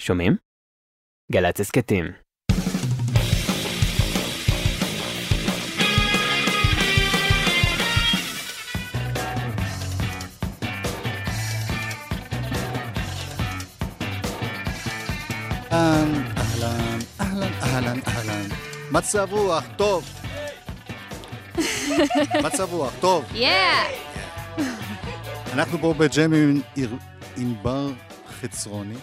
שומעים? גל"צ הסכתים. אהלן, אהלן, אהלן, אהלן, אהלן. מצב רוח, טוב. מצב רוח, טוב. יאה! אנחנו פה בג'ם עם ענבר חצרוני.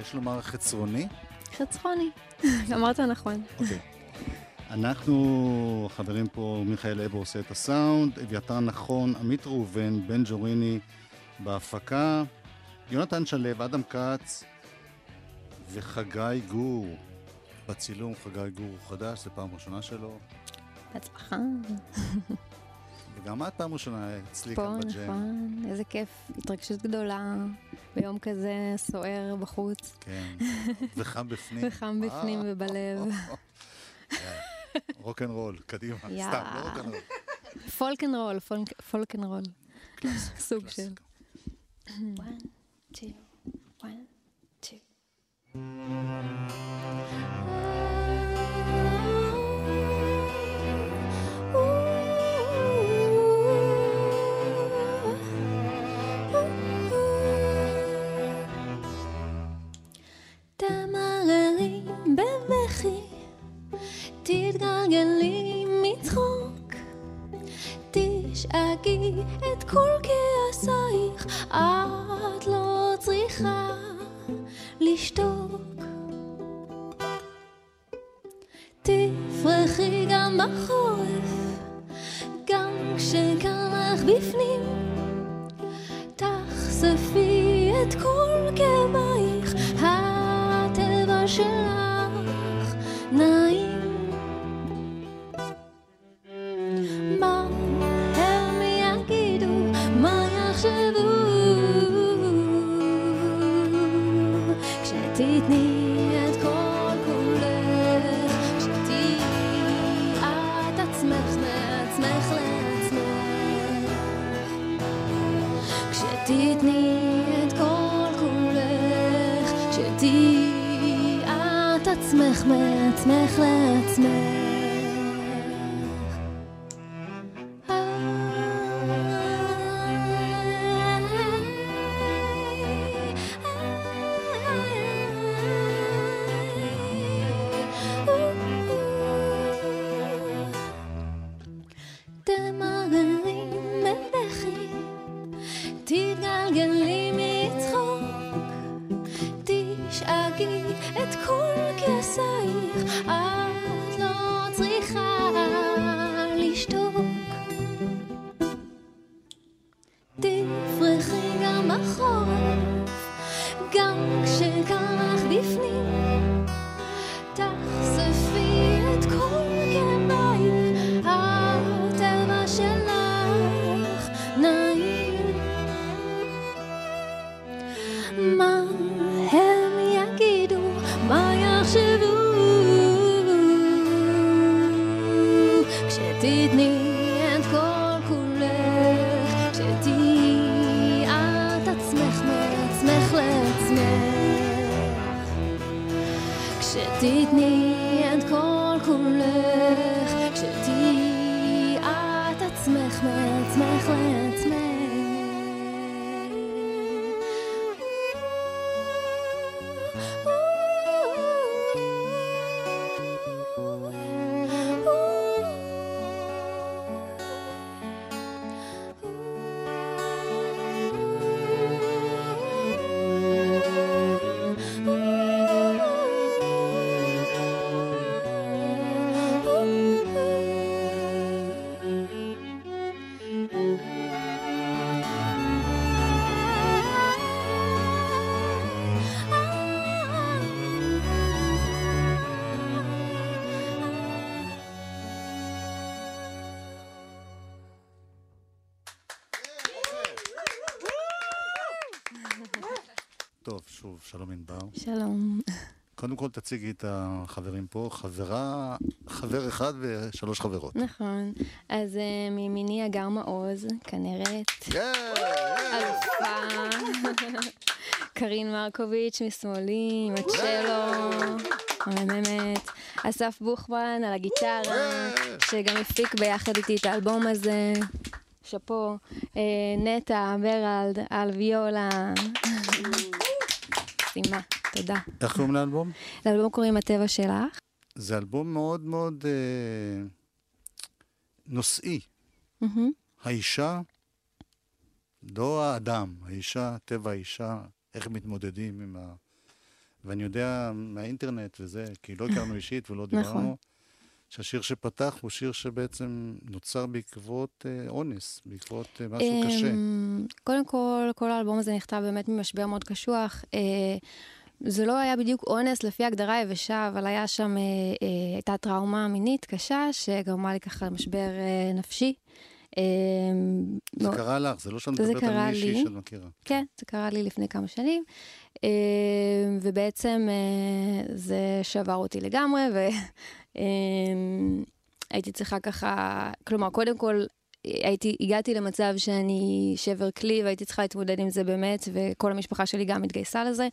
יש לומר חצרוני? חצרוני. אמרת נכון. אוקיי. אנחנו, חברים פה, מיכאל אבו עושה את הסאונד, אביתר נכון, עמית ראובן, בן ג'וריני בהפקה, יונתן שלו, אדם כץ וחגי גור. בצילום חגי גור חדש, זו פעם ראשונה שלו, בהצלחה. וגם את פעם ראשונה אצלי פה, כאן בג'ם. נכון. איזה כיף. התרגשות גדולה. ביום כזה סוער בחוץ. כן, וחם בפנים. וחם בפנים אה, ובלב. רוק אנד רול, קדימה. סתם, לא רוק אנד רול. folk'n'roll, folk- folk'n'roll. סוג קלאסיקה. One, two, one, two. את כל כעסייך, מה יחשבו כשתתני את שוב, שלום ענבר. שלום. קודם כל תציגי את החברים פה, חברה, חבר אחד ושלוש חברות. נכון. אז אה, מימיני הגר מעוז, כנרת, כן, אלופה, קרין מרקוביץ' משמאלי, עם הצ'לו, המהממת. אסף בוכמן על הגיטרה, שגם הפיק ביחד איתי את האלבום הזה. שאפו. אה, נטע, ברלד, על ויולה. שימה, תודה. איך קוראים לאלבום? לאלבום קוראים הטבע שלך. זה אלבום מאוד מאוד אה, נושאי. האישה, לא האדם, האישה, טבע האישה, איך מתמודדים עם ה... ואני יודע מהאינטרנט וזה, כי לא הכרנו אישית ולא דיברנו, נכון. שהשיר שפתח הוא שיר שבעצם נוצר בעקבות אה, אונס, בעקבות אה, משהו קשה. אמ, קודם כל, כל האלבום הזה נכתב באמת ממשבר מאוד קשוח. אה, זה לא היה בדיוק אונס לפי הגדרה היבשה, אבל היה שם, אה, אה, הייתה טראומה מינית קשה, שגרמה לי ככה למשבר אה, נפשי. אה, זה קרה לך, זה לא שאת מדברת על מישהי. שאת מכירה. כן, זה קרה לי לפני כמה שנים, אה, ובעצם אה, זה שבר אותי לגמרי, והייתי צריכה ככה, כלומר, קודם כל, הייתי, הגעתי למצב שאני שבר כלי והייתי צריכה להתמודד עם זה באמת, וכל המשפחה שלי גם התגייסה לזה.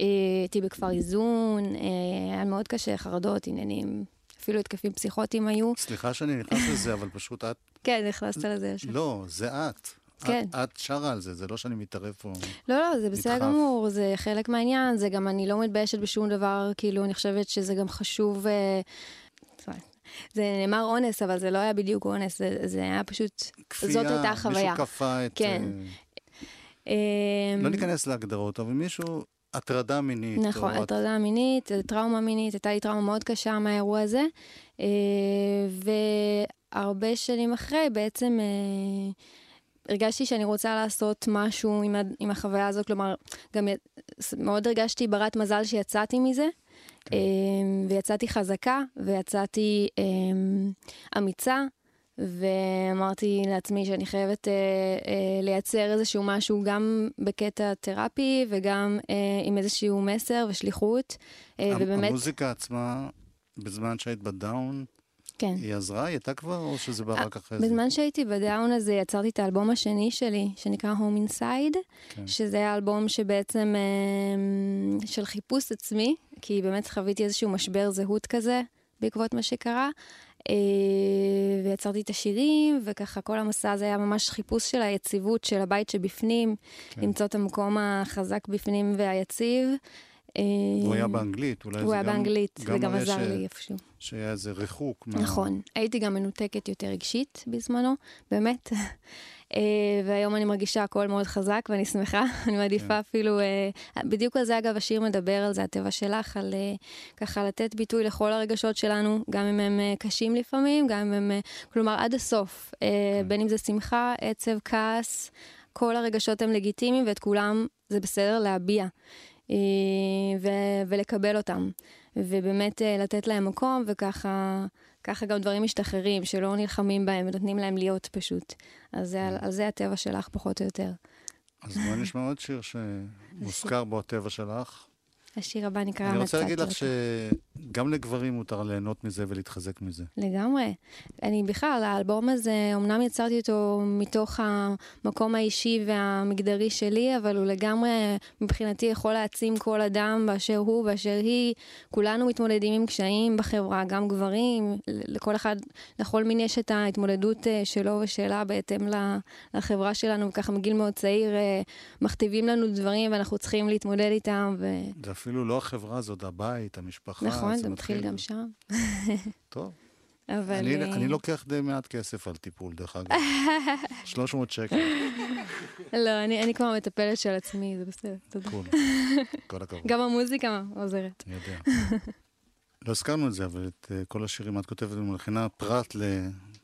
אה, הייתי בכפר איזון, אה, היה מאוד קשה, חרדות, עניינים, אפילו התקפים פסיכוטיים היו. סליחה שאני נכנס לזה, אבל פשוט את... כן, נכנסת לזה ישר. לא, זה את. כן. את, את שרה על זה, זה לא שאני מתערב פה. לא, לא, זה בסדר. גמור, זה חלק מהעניין, זה גם, אני לא מתביישת בשום דבר, כאילו, אני חושבת שזה גם חשוב... אה, זה נאמר אונס, אבל זה לא היה בדיוק אונס, זה, זה היה פשוט... כפייה, זאת הייתה החוויה. מישהו כפה את... כן. אה, אה, לא ניכנס להגדרות, אבל מישהו, הטרדה מינית. נכון, או את- הטרדה מינית, טראומה מינית, הייתה לי טראומה מאוד קשה מהאירוע הזה. אה, והרבה שנים אחרי, בעצם אה, הרגשתי שאני רוצה לעשות משהו עם, ה- עם החוויה הזאת, כלומר, גם מאוד הרגשתי ברת מזל שיצאתי מזה. כן. אה, ויצאתי חזקה, ויצאתי אמיצה, ואמרתי לעצמי שאני חייבת אה, אה, לייצר איזשהו משהו גם בקטע תרפי וגם אה, עם איזשהו מסר ושליחות, אה, המ- ובאמת, המוזיקה עצמה, בזמן שהיית בדאון, כן. היא עזרה? היא הייתה כבר, או שזה בא רק אחרי זה? בזמן שהייתי בדאון הזה יצרתי את האלבום השני שלי, שנקרא Home Inside, כן. שזה היה אלבום שבעצם אה, של חיפוש עצמי, כי באמת חוויתי איזשהו משבר זהות כזה בעקבות מה שקרה. אה, ויצרתי את השירים, וככה כל המסע הזה היה ממש חיפוש של היציבות של הבית שבפנים, כן. למצוא את המקום החזק בפנים והיציב. אה, הוא היה באנגלית, אולי הוא זה היה גם... באנגלית, גם זה גם עזר ש- לי איפשהו. שהיה איזה ריחוק. מה- נכון. הייתי גם מנותקת יותר רגשית בזמנו, באמת. אה, והיום אני מרגישה הכל מאוד חזק ואני שמחה, אני מעדיפה כן. אפילו, אה, בדיוק על זה אגב השיר מדבר על זה, הטבע שלך, על אה, ככה לתת ביטוי לכל הרגשות שלנו, גם אם הם קשים לפעמים, גם אם הם, כלומר עד הסוף, כן. בין אם זה שמחה, עצב, כעס, כל הרגשות הם לגיטימיים ואת כולם זה בסדר להביע. ו- ולקבל אותם, ובאמת לתת להם מקום, וככה ככה גם דברים משתחררים, שלא נלחמים בהם ונותנים להם להיות פשוט. אז זה, על, על זה הטבע שלך פחות או יותר. אז בואי נשמע עוד שיר שמוזכר בו הטבע שלך. השיר הבא נקרא אני רוצה להגיד לך. שגם לגברים מותר ליהנות מזה ולהתחזק מזה. לגמרי. אני בכלל, האלבום הזה, אמנם יצרתי אותו מתוך המקום האישי והמגדרי שלי, אבל הוא לגמרי, מבחינתי, יכול להעצים כל אדם באשר הוא, באשר היא. כולנו מתמודדים עם קשיים בחברה, גם גברים, לכל אחד, לכל מין יש את ההתמודדות אה, שלו ושלה בהתאם לחברה שלנו, וככה מגיל מאוד צעיר אה, מכתיבים לנו דברים ואנחנו צריכים להתמודד איתם. ו... אפילו לא החברה הזאת, הבית, המשפחה. נכון, זה מתחיל גם שם. טוב. אבל... אני, אה, אני לוקח די מעט כסף על טיפול, דרך אגב. 300 שקל, לא, אני, אני כבר מטפלת של עצמי, זה בסדר, תודה. כל הכבוד. גם המוזיקה עוזרת. אני יודע. לא הזכרנו את זה, אבל את אה, כל השירים את כותבת ומלחינה פרט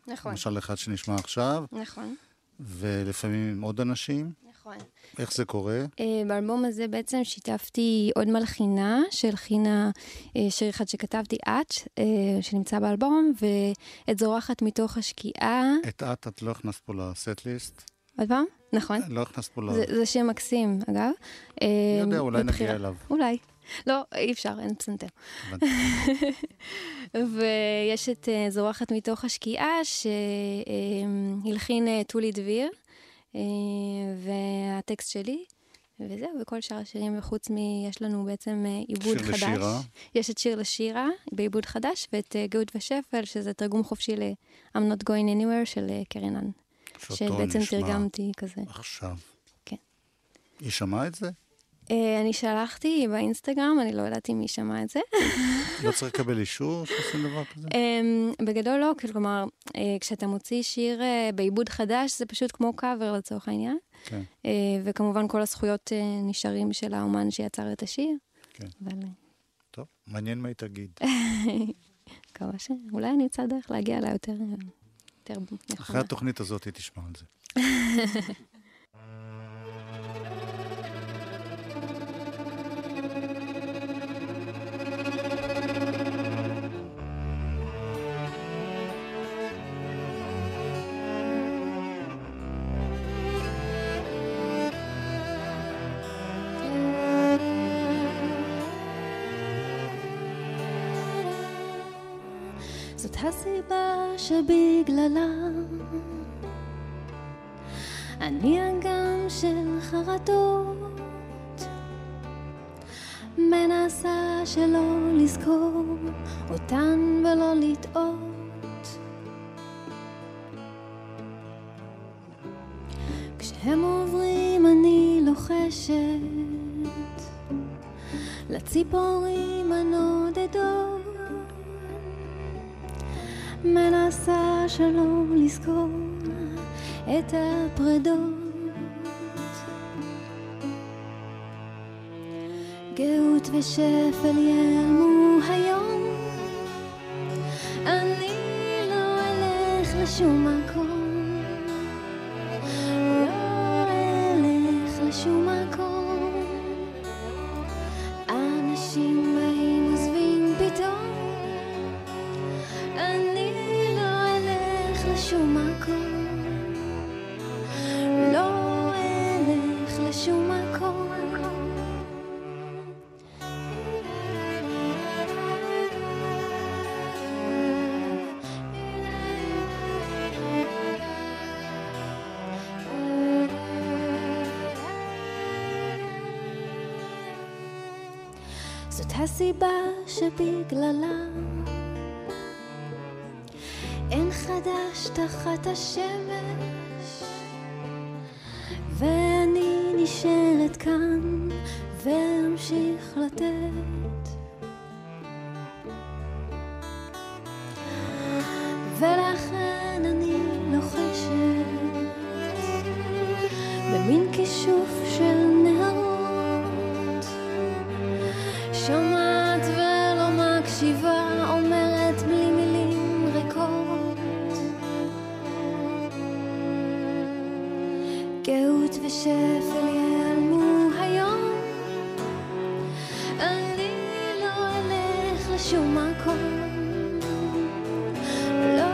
נכון, למשל אחד שנשמע עכשיו, נכון, ולפעמים עם עוד אנשים. נכון. איך זה קורה? Uh, באלבום הזה בעצם שיתפתי עוד מלחינה שהלחינה uh, שיר אחד שכתבתי את, uh, שנמצא באלבום, ואת זורחת מתוך השקיעה. את את, את לא הכנסת פה לסט ליסט. עוד פעם? נכון. לא הכנסת פה ל... זה, זה שם מקסים, אגב. אני יודע, אולי בבחירה- נגיע אליו. אולי. לא, אי אפשר, אין פסנתר. ויש את זורחת מתוך השקיעה, שהלחין טולי דביר, והטקסט שלי, וזהו, וכל שאר השירים, וחוץ מ... יש לנו בעצם אה, עיבוד שיר חדש. לשירה. יש את שיר לשירה בעיבוד חדש, ואת אה, גאות ושפל, שזה תרגום חופשי ל-I'm Not Going Anywhere של אה, קרנן. שבעצם תרגמתי כזה. עכשיו. כן. היא שמעה את זה? אה, אני שלחתי באינסטגרם, אני לא יודעת אם היא שמעה את זה. לא צריך לקבל אישור שעושים דבר כזה? אמ, בגדול לא, כלומר, אה, כשאתה מוציא שיר אה, בעיבוד חדש, זה פשוט כמו קאבר לצורך העניין. כן. וכמובן כל הזכויות נשארים של האומן שיצר את השיר. כן. אבל טוב, מעניין מה היא תגיד. מקווה ש... אולי אני אמצא דרך להגיע אליה יותר... יותר אחרי. התוכנית הזאת היא תשמע על זה. זאת הסיבה שבגללה אני אגם של חרטות. מנסה שלא לזכור אותן ולא לטעות. כשהם עוברים אני לוחשת לציפורים הנודדות מנסה שלא לזכור את הפרדות. גאות ושפל ייעלמו היום, אני לא אלך לשום מקום, זאת הסיבה שבגללה אין חדש תחת השמש, ואני נשארת כאן ואמשיך לתת. לשום מקום. לא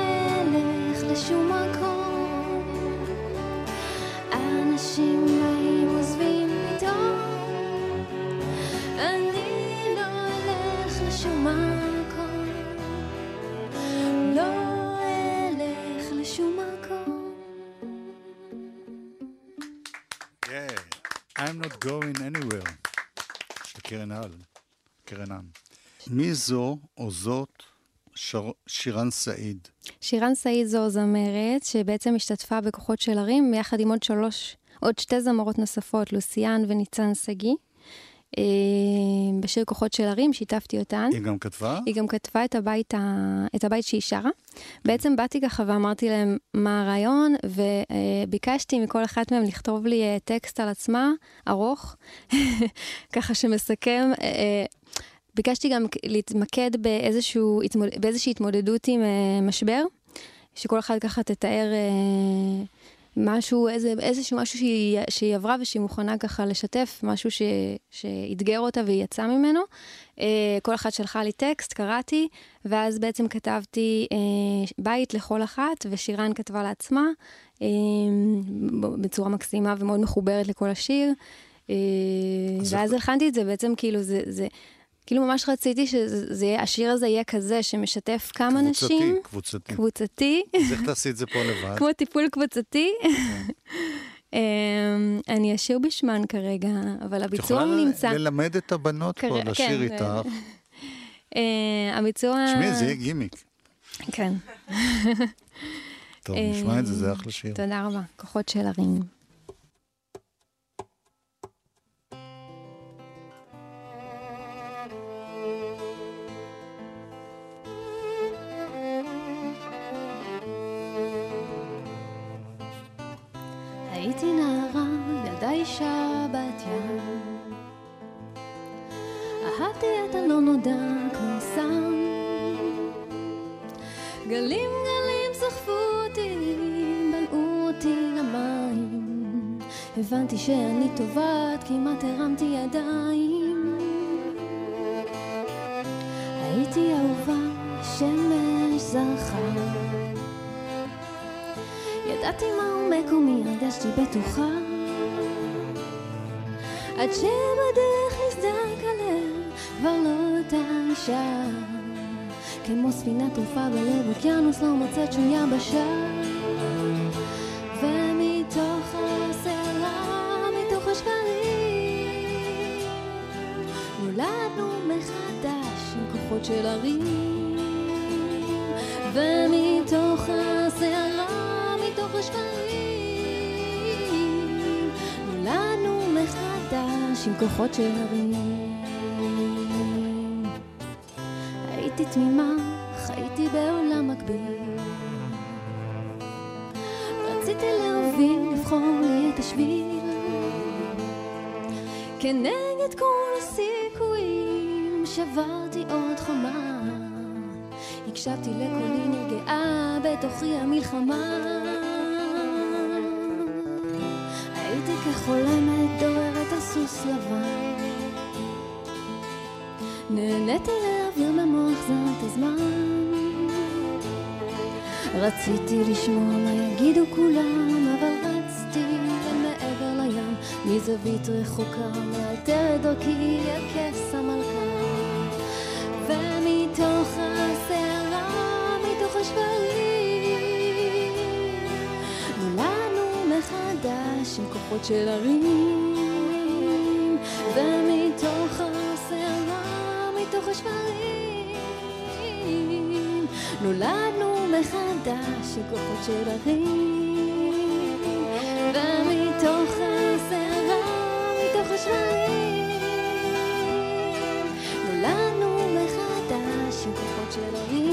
אלך לשום מקום. אנשים באים עוזבים פתאום. אני לא אלך לשום מקום. לא אלך לשום מקום. Yeah, I'm not going anywhere. של קרן הל, קרן עם. מי זו או זאת שר... שירן סעיד? שירן סעיד זו זמרת שבעצם השתתפה בכוחות של הרים ביחד עם עוד שלוש, עוד שתי זמרות נוספות, לוסיאן וניצן שגיא. אה, בשיר כוחות של הרים, שיתפתי אותן. היא גם כתבה? היא גם כתבה את הבית, ה... את הבית שהיא שרה. בעצם באתי ככה ואמרתי להם מה הרעיון, וביקשתי מכל אחת מהם לכתוב לי אה, טקסט על עצמה, ארוך, ככה שמסכם. ביקשתי גם להתמקד באיזשהו, באיזושהי התמודדות עם אה, משבר, שכל אחת ככה תתאר אה, משהו, איזה, איזשהו משהו שהיא, שהיא עברה ושהיא מוכנה ככה לשתף, משהו ש, שאתגר אותה והיא יצאה ממנו. אה, כל אחת שלחה לי טקסט, קראתי, ואז בעצם כתבתי בית לכל אחת, ושירן כתבה לעצמה בצורה מקסימה ומאוד מחוברת לכל השיר. אז ואז הלחנתי את זה, בעצם כאילו זה, זה כאילו ממש רציתי שהשיר הזה יהיה כזה שמשתף כמה נשים. קבוצתי, קבוצתי. קבוצתי, אז איך תעשי את זה פה לבד? כמו טיפול קבוצתי. אמ, אני אשיר בשמן כרגע, אבל הביצוע את נמצא... יכולה ללמד את הבנות פה כרגע- לשיר כן, איתך. אה, הביצוע... תשמעי, זה יהיה גימיק. כן. טוב, נשמע את זה, זה אחלה שיר. תודה רבה. כוחות של הרים. הייתי נערה, ילדה אישה בת ים. אהבתי את הלא נודע כמו סם. גלים גלים סחפו אותי, בלעו אותי למים. הבנתי שאני טובעת, כמעט הרמתי ידיים. הייתי אהובה, השמש זרחה. ידעתי מהו מקומי, הרגשתי בטוחה. עד שבדרך נסדק הלב, כבר לא אותה אישה. כמו ספינה טרופה בלב אוקיינוס לא מוצאת שום יבשה. ומתוך הסערה, מתוך השקרים, נולדנו מחדש עם כוחות של הרים. ומתוך הסערה, מתוך השקרים, נולדנו מחדש עם כוחות של הרים. הייתי תמימה, חייתי בעולם מקביל. רציתי להוביל, לבחור לי את השביל. כנגד כל הסיכויים, שברתי עוד חומה. הקשבתי לקולי נרגעה בתוכי המלחמה. הייתי כחולמת דוהרת על סוס לבן. נהניתי להעביר במוח זה את הזמן. רציתי לשמוע מה יגידו כולם, אבל רצתי מעבר לים, מזווית רחוקה, מאתרת דרכי הכס המלכה. ומתוך הסערה, מתוך השברים, מחדש עם כוחות של הרים. ומתוך הסערה, מתוך השברים, נולדנו מחדש עם כוחות של הרים. ומתוך הסערה, מתוך השברים, נולדנו מחדש עם כוחות של הרים.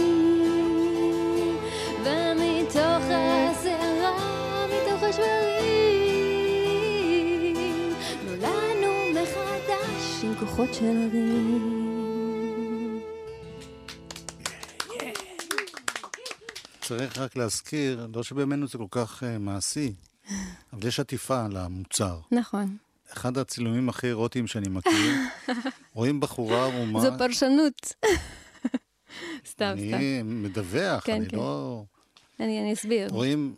כוחות של הרים. צריך רק להזכיר, לא שבימינו זה כל כך uh, מעשי, אבל יש עטיפה למוצר. נכון. אחד הצילומים הכי אירוטיים שאני מכיר, רואים בחורה ערומה, זו פרשנות. סתם, סתם. אני מדווח, כן, אני כן. לא... אני אני אסביר. רואים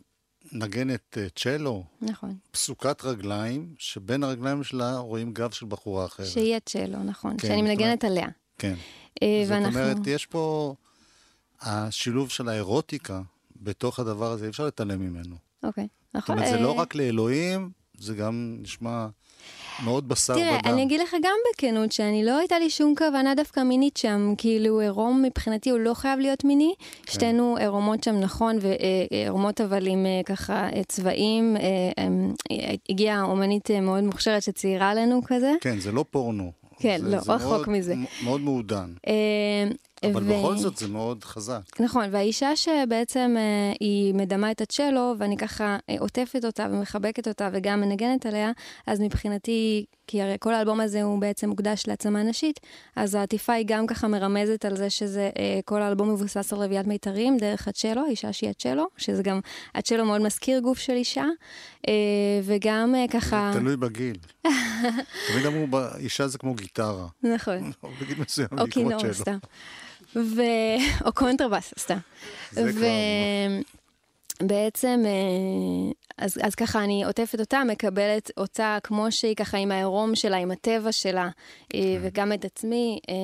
נגנת אה, צ'לו, נכון. פסוקת רגליים, שבין הרגליים שלה רואים גב של בחורה אחרת. שיהיה צ'לו, נכון. כן, שאני זאת מנגנת עליה. כן. אה, זאת ואנחנו... אומרת, יש פה השילוב של האירוטיקה בתוך הדבר הזה, אי אפשר להתעלם ממנו. אוקיי. זאת נכון. אומרת, זה לא אה, רק לאלוהים, זה גם נשמע מאוד בשר תראה, ודם. אני אגיד לך גם בכנות שאני לא הייתה לי שום כוונה דווקא מינית שם, כאילו עירום מבחינתי הוא לא חייב להיות מיני. כן. שתינו עירומות שם נכון, ועירומות אבל עם אה, ככה אה, צבעים. אה, אה, הגיעה אומנית אה, מאוד מוכשרת שציירה לנו כזה. כן, זה לא פורנו. כן, זה, לא, זה רחוק מאוד, מזה. מאוד מעודן. אבל ו- בכל זאת זה מאוד חזק. נכון, והאישה שבעצם אה, היא מדמה את הצ'לו, ואני ככה אה, עוטפת אותה ומחבקת אותה וגם מנגנת עליה, אז מבחינתי, כי הרי כל האלבום הזה הוא בעצם מוקדש לעצמה נשית, אז העטיפה היא גם ככה מרמזת על זה שזה, אה, כל האלבום מבוסס על רביעיית מיתרים דרך הצ'לו, האישה שהיא הצ'לו, שזה גם, הצ'לו מאוד מזכיר גוף של אישה, אה, וגם אה, ככה... תלוי בגיל. תמיד אמרו, "ב- אישה זה כמו גיטרה. נכון. בגיל מסוים, או כינור. סתם. ו... או קונטרבאס, סתם. זה כבר, בעצם, אה, אז, אז ככה אני עוטפת אותה, מקבלת אותה כמו שהיא, ככה עם העירום שלה, עם הטבע שלה, כן. אה, וגם את עצמי, אה,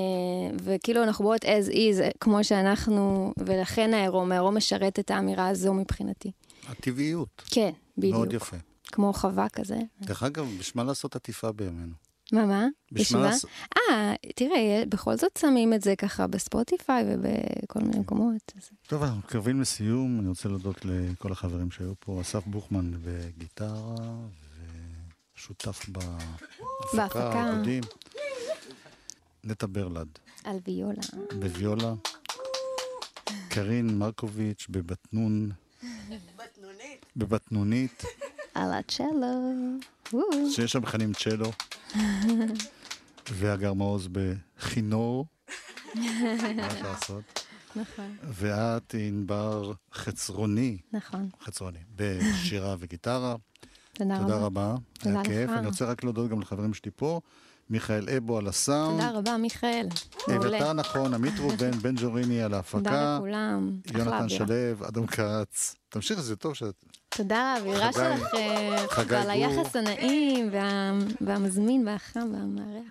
וכאילו אנחנו באות as is, כמו שאנחנו, ולכן העירום, העירום משרת את האמירה הזו מבחינתי. הטבעיות. כן, בדיוק. מאוד יפה. כמו חווה כזה. דרך אגב, בשביל מה לעשות עטיפה בימינו? מה, מה? בשביל מה ישיבה? לעשות... אה, תראה, בכל זאת שמים את זה ככה בספוטיפיי ובכל מיני מקומות. אז... טוב, אנחנו מתקרבים לסיום. אני רוצה להודות לכל החברים שהיו פה. אסף בוכמן בגיטרה, ושותף בהפקה. העיבודים. נטע ברלד על ויולה. בוויולה. קרין מרקוביץ' בבטנון. בבטנונית, על הצ'לו. שיש שם מכנים צ'לו. והגר מעוז בכינור. מה אפשר לעשות? נכון, ואת ענבר חצרוני, נכון. חצרוני, בשירה וגיטרה. תודה תודה רבה. רבה. תודה היה כיף. לך. אני רוצה רק להודות גם לחברים שלי פה, מיכאל אבו על הסאונד, תודה רבה, מיכאל. אביתר נכון, עמית ראובן, בן ג'וריני על תודה ההפקה, לכולם. אחלה יונתן. שלו, אדם כץ. תמשיך, זה טוב שאת... תודה על האווירה שלך, אה, ועל. היחס הנעים וה- והמזמין והחם והמארח.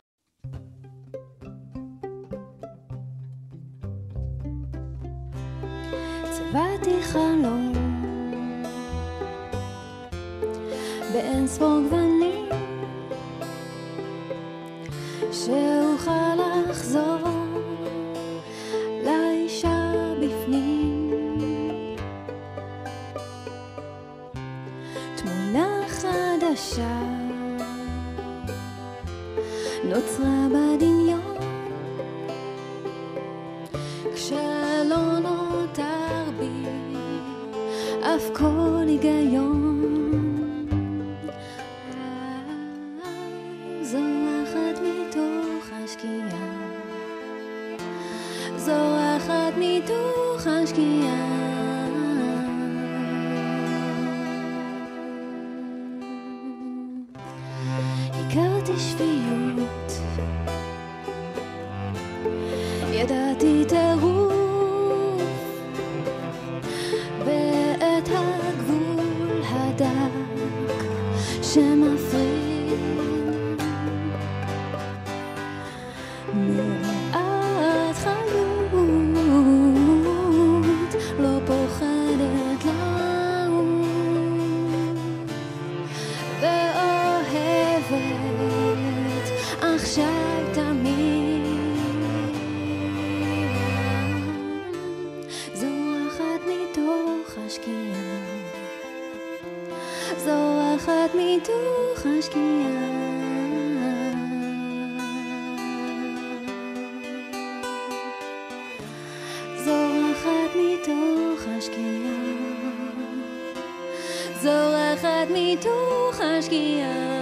צבעתי חלום באין ספור גוונים שאוכל לחזור ידעתי טירוף השקיעה זורחת מתוך השקיעה